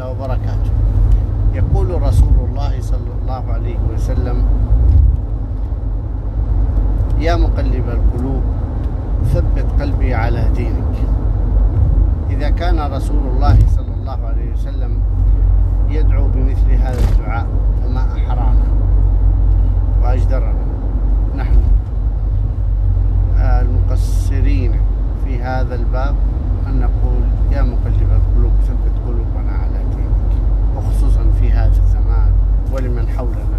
تعالى وبركاته. يقول رسول الله صلى الله عليه وسلم يا مقلب القلوب ثبت قلبي على دينك. إذا كان رسول الله صلى الله عليه وسلم يدعو بمثل هذا الدعاء فما أحرانا وأجدرنا. نحن المقصرين في هذا الباب havle.